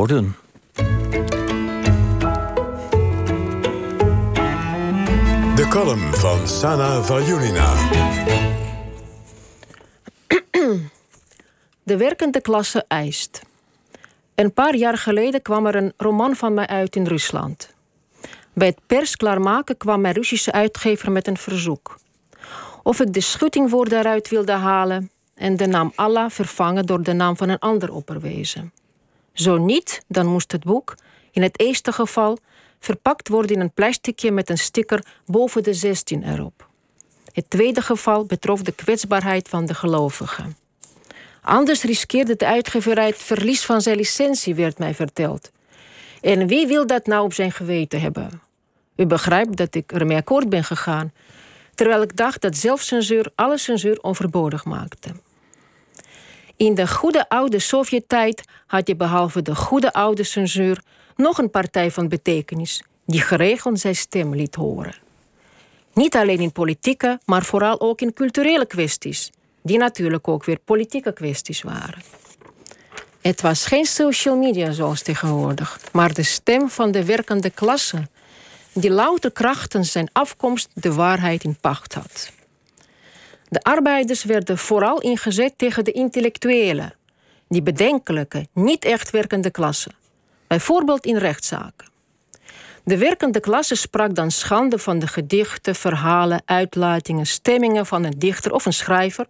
worden. De column van Sana Valjulina. De werkende klasse eist. Een paar jaar geleden kwam er een roman van mij uit in Rusland. Bij het pers klaarmaken kwam mijn Russische uitgever met een verzoek. Of ik de schuttingwoord daaruit wilde halen en de naam Allah vervangen door de naam van een ander opperwezen. Zo niet, dan moest het boek, in het eerste geval, verpakt worden in een plasticje met een sticker boven de 16 erop. Het tweede geval betrof de kwetsbaarheid van de gelovigen. Anders riskeerde de uitgeverij het verlies van zijn licentie, werd mij verteld. En wie wil dat nou op zijn geweten hebben? U begrijpt dat ik ermee akkoord ben gegaan, terwijl ik dacht dat zelfcensuur alle censuur onverbodig maakte. In de goede oude Sovjet-tijd had je behalve de goede oude censuur nog een partij van betekenis die geregeld zijn stem liet horen. Niet alleen in politieke, maar vooral ook in culturele kwesties, die natuurlijk ook weer politieke kwesties waren. Het was geen social media zoals tegenwoordig, maar de stem van de werkende klasse, die louter krachten zijn afkomst de waarheid in pacht had. De arbeiders werden vooral ingezet tegen de intellectuelen, die bedenkelijke, niet echt werkende klasse, bijvoorbeeld in rechtszaken. De werkende klasse sprak dan schande van de gedichten, verhalen, uitlatingen, stemmingen van een dichter of een schrijver,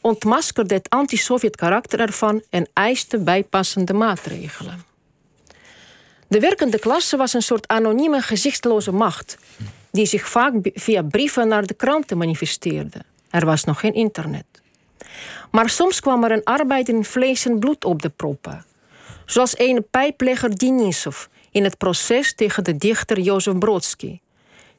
ontmaskerde het anti-Sovjet karakter ervan en eiste bijpassende maatregelen. De werkende klasse was een soort anonieme, gezichtsloze macht, die zich vaak via brieven naar de kranten manifesteerde. Er was nog geen internet. Maar soms kwam er een arbeider in vlees en bloed op de proppen. Zoals een pijplegger Denisov in het proces tegen de dichter Jozef Brodsky.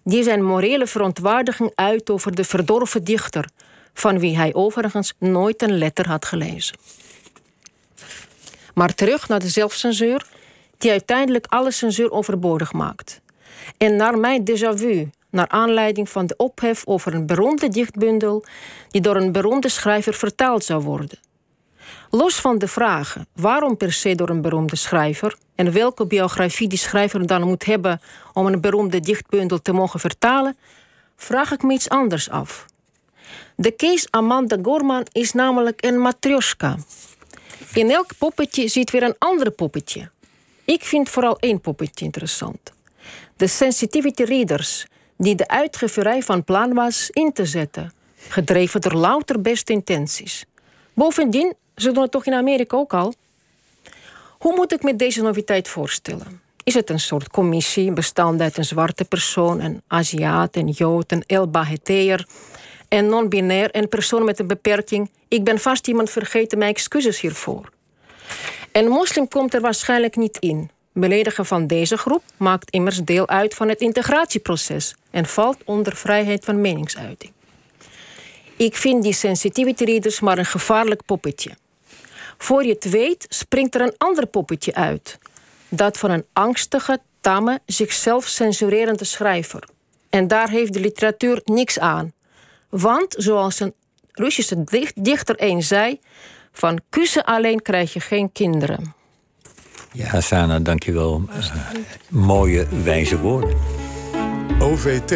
Die zijn morele verontwaardiging uit over de verdorven dichter, van wie hij overigens nooit een letter had gelezen. Maar terug naar de zelfcensuur, die uiteindelijk alle censuur overbodig maakt. En naar mijn déjà vu, naar aanleiding van de ophef over een beroemde dichtbundel die door een beroemde schrijver vertaald zou worden. Los van de vragen waarom per se door een beroemde schrijver en welke biografie die schrijver dan moet hebben om een beroemde dichtbundel te mogen vertalen, vraag ik me iets anders af. De Kees Amanda Gorman is namelijk een matryoshka. In elk poppetje zit weer een ander poppetje. Ik vind vooral één poppetje interessant. De sensitivity readers, die de uitgeverij van plan was in te zetten, gedreven door louter beste intenties. Bovendien, ze doen het toch in Amerika ook al. Hoe moet ik me deze noviteit voorstellen? Is het een soort commissie bestaande uit een zwarte persoon, een Aziat, een Jood, een en non-binair en persoon met een beperking? Ik ben vast iemand vergeten, mijn excuses hiervoor. Een moslim komt er waarschijnlijk niet in. Beledigen van deze groep maakt immers deel uit van het integratieproces en valt onder vrijheid van meningsuiting. Ik vind die sensitivity readers maar een gevaarlijk poppetje. Voor je het weet springt er een ander poppetje uit. Dat van een angstige, tamme, zichzelf censurerende schrijver. En daar heeft de literatuur niks aan. Want, zoals een Russische dichter eens zei... van kussen alleen krijg je geen kinderen. Ja, Sana, dankjewel. Uh, mooie, wijze woorden. OVT.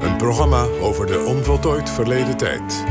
Een programma over de onvoltooid verleden tijd.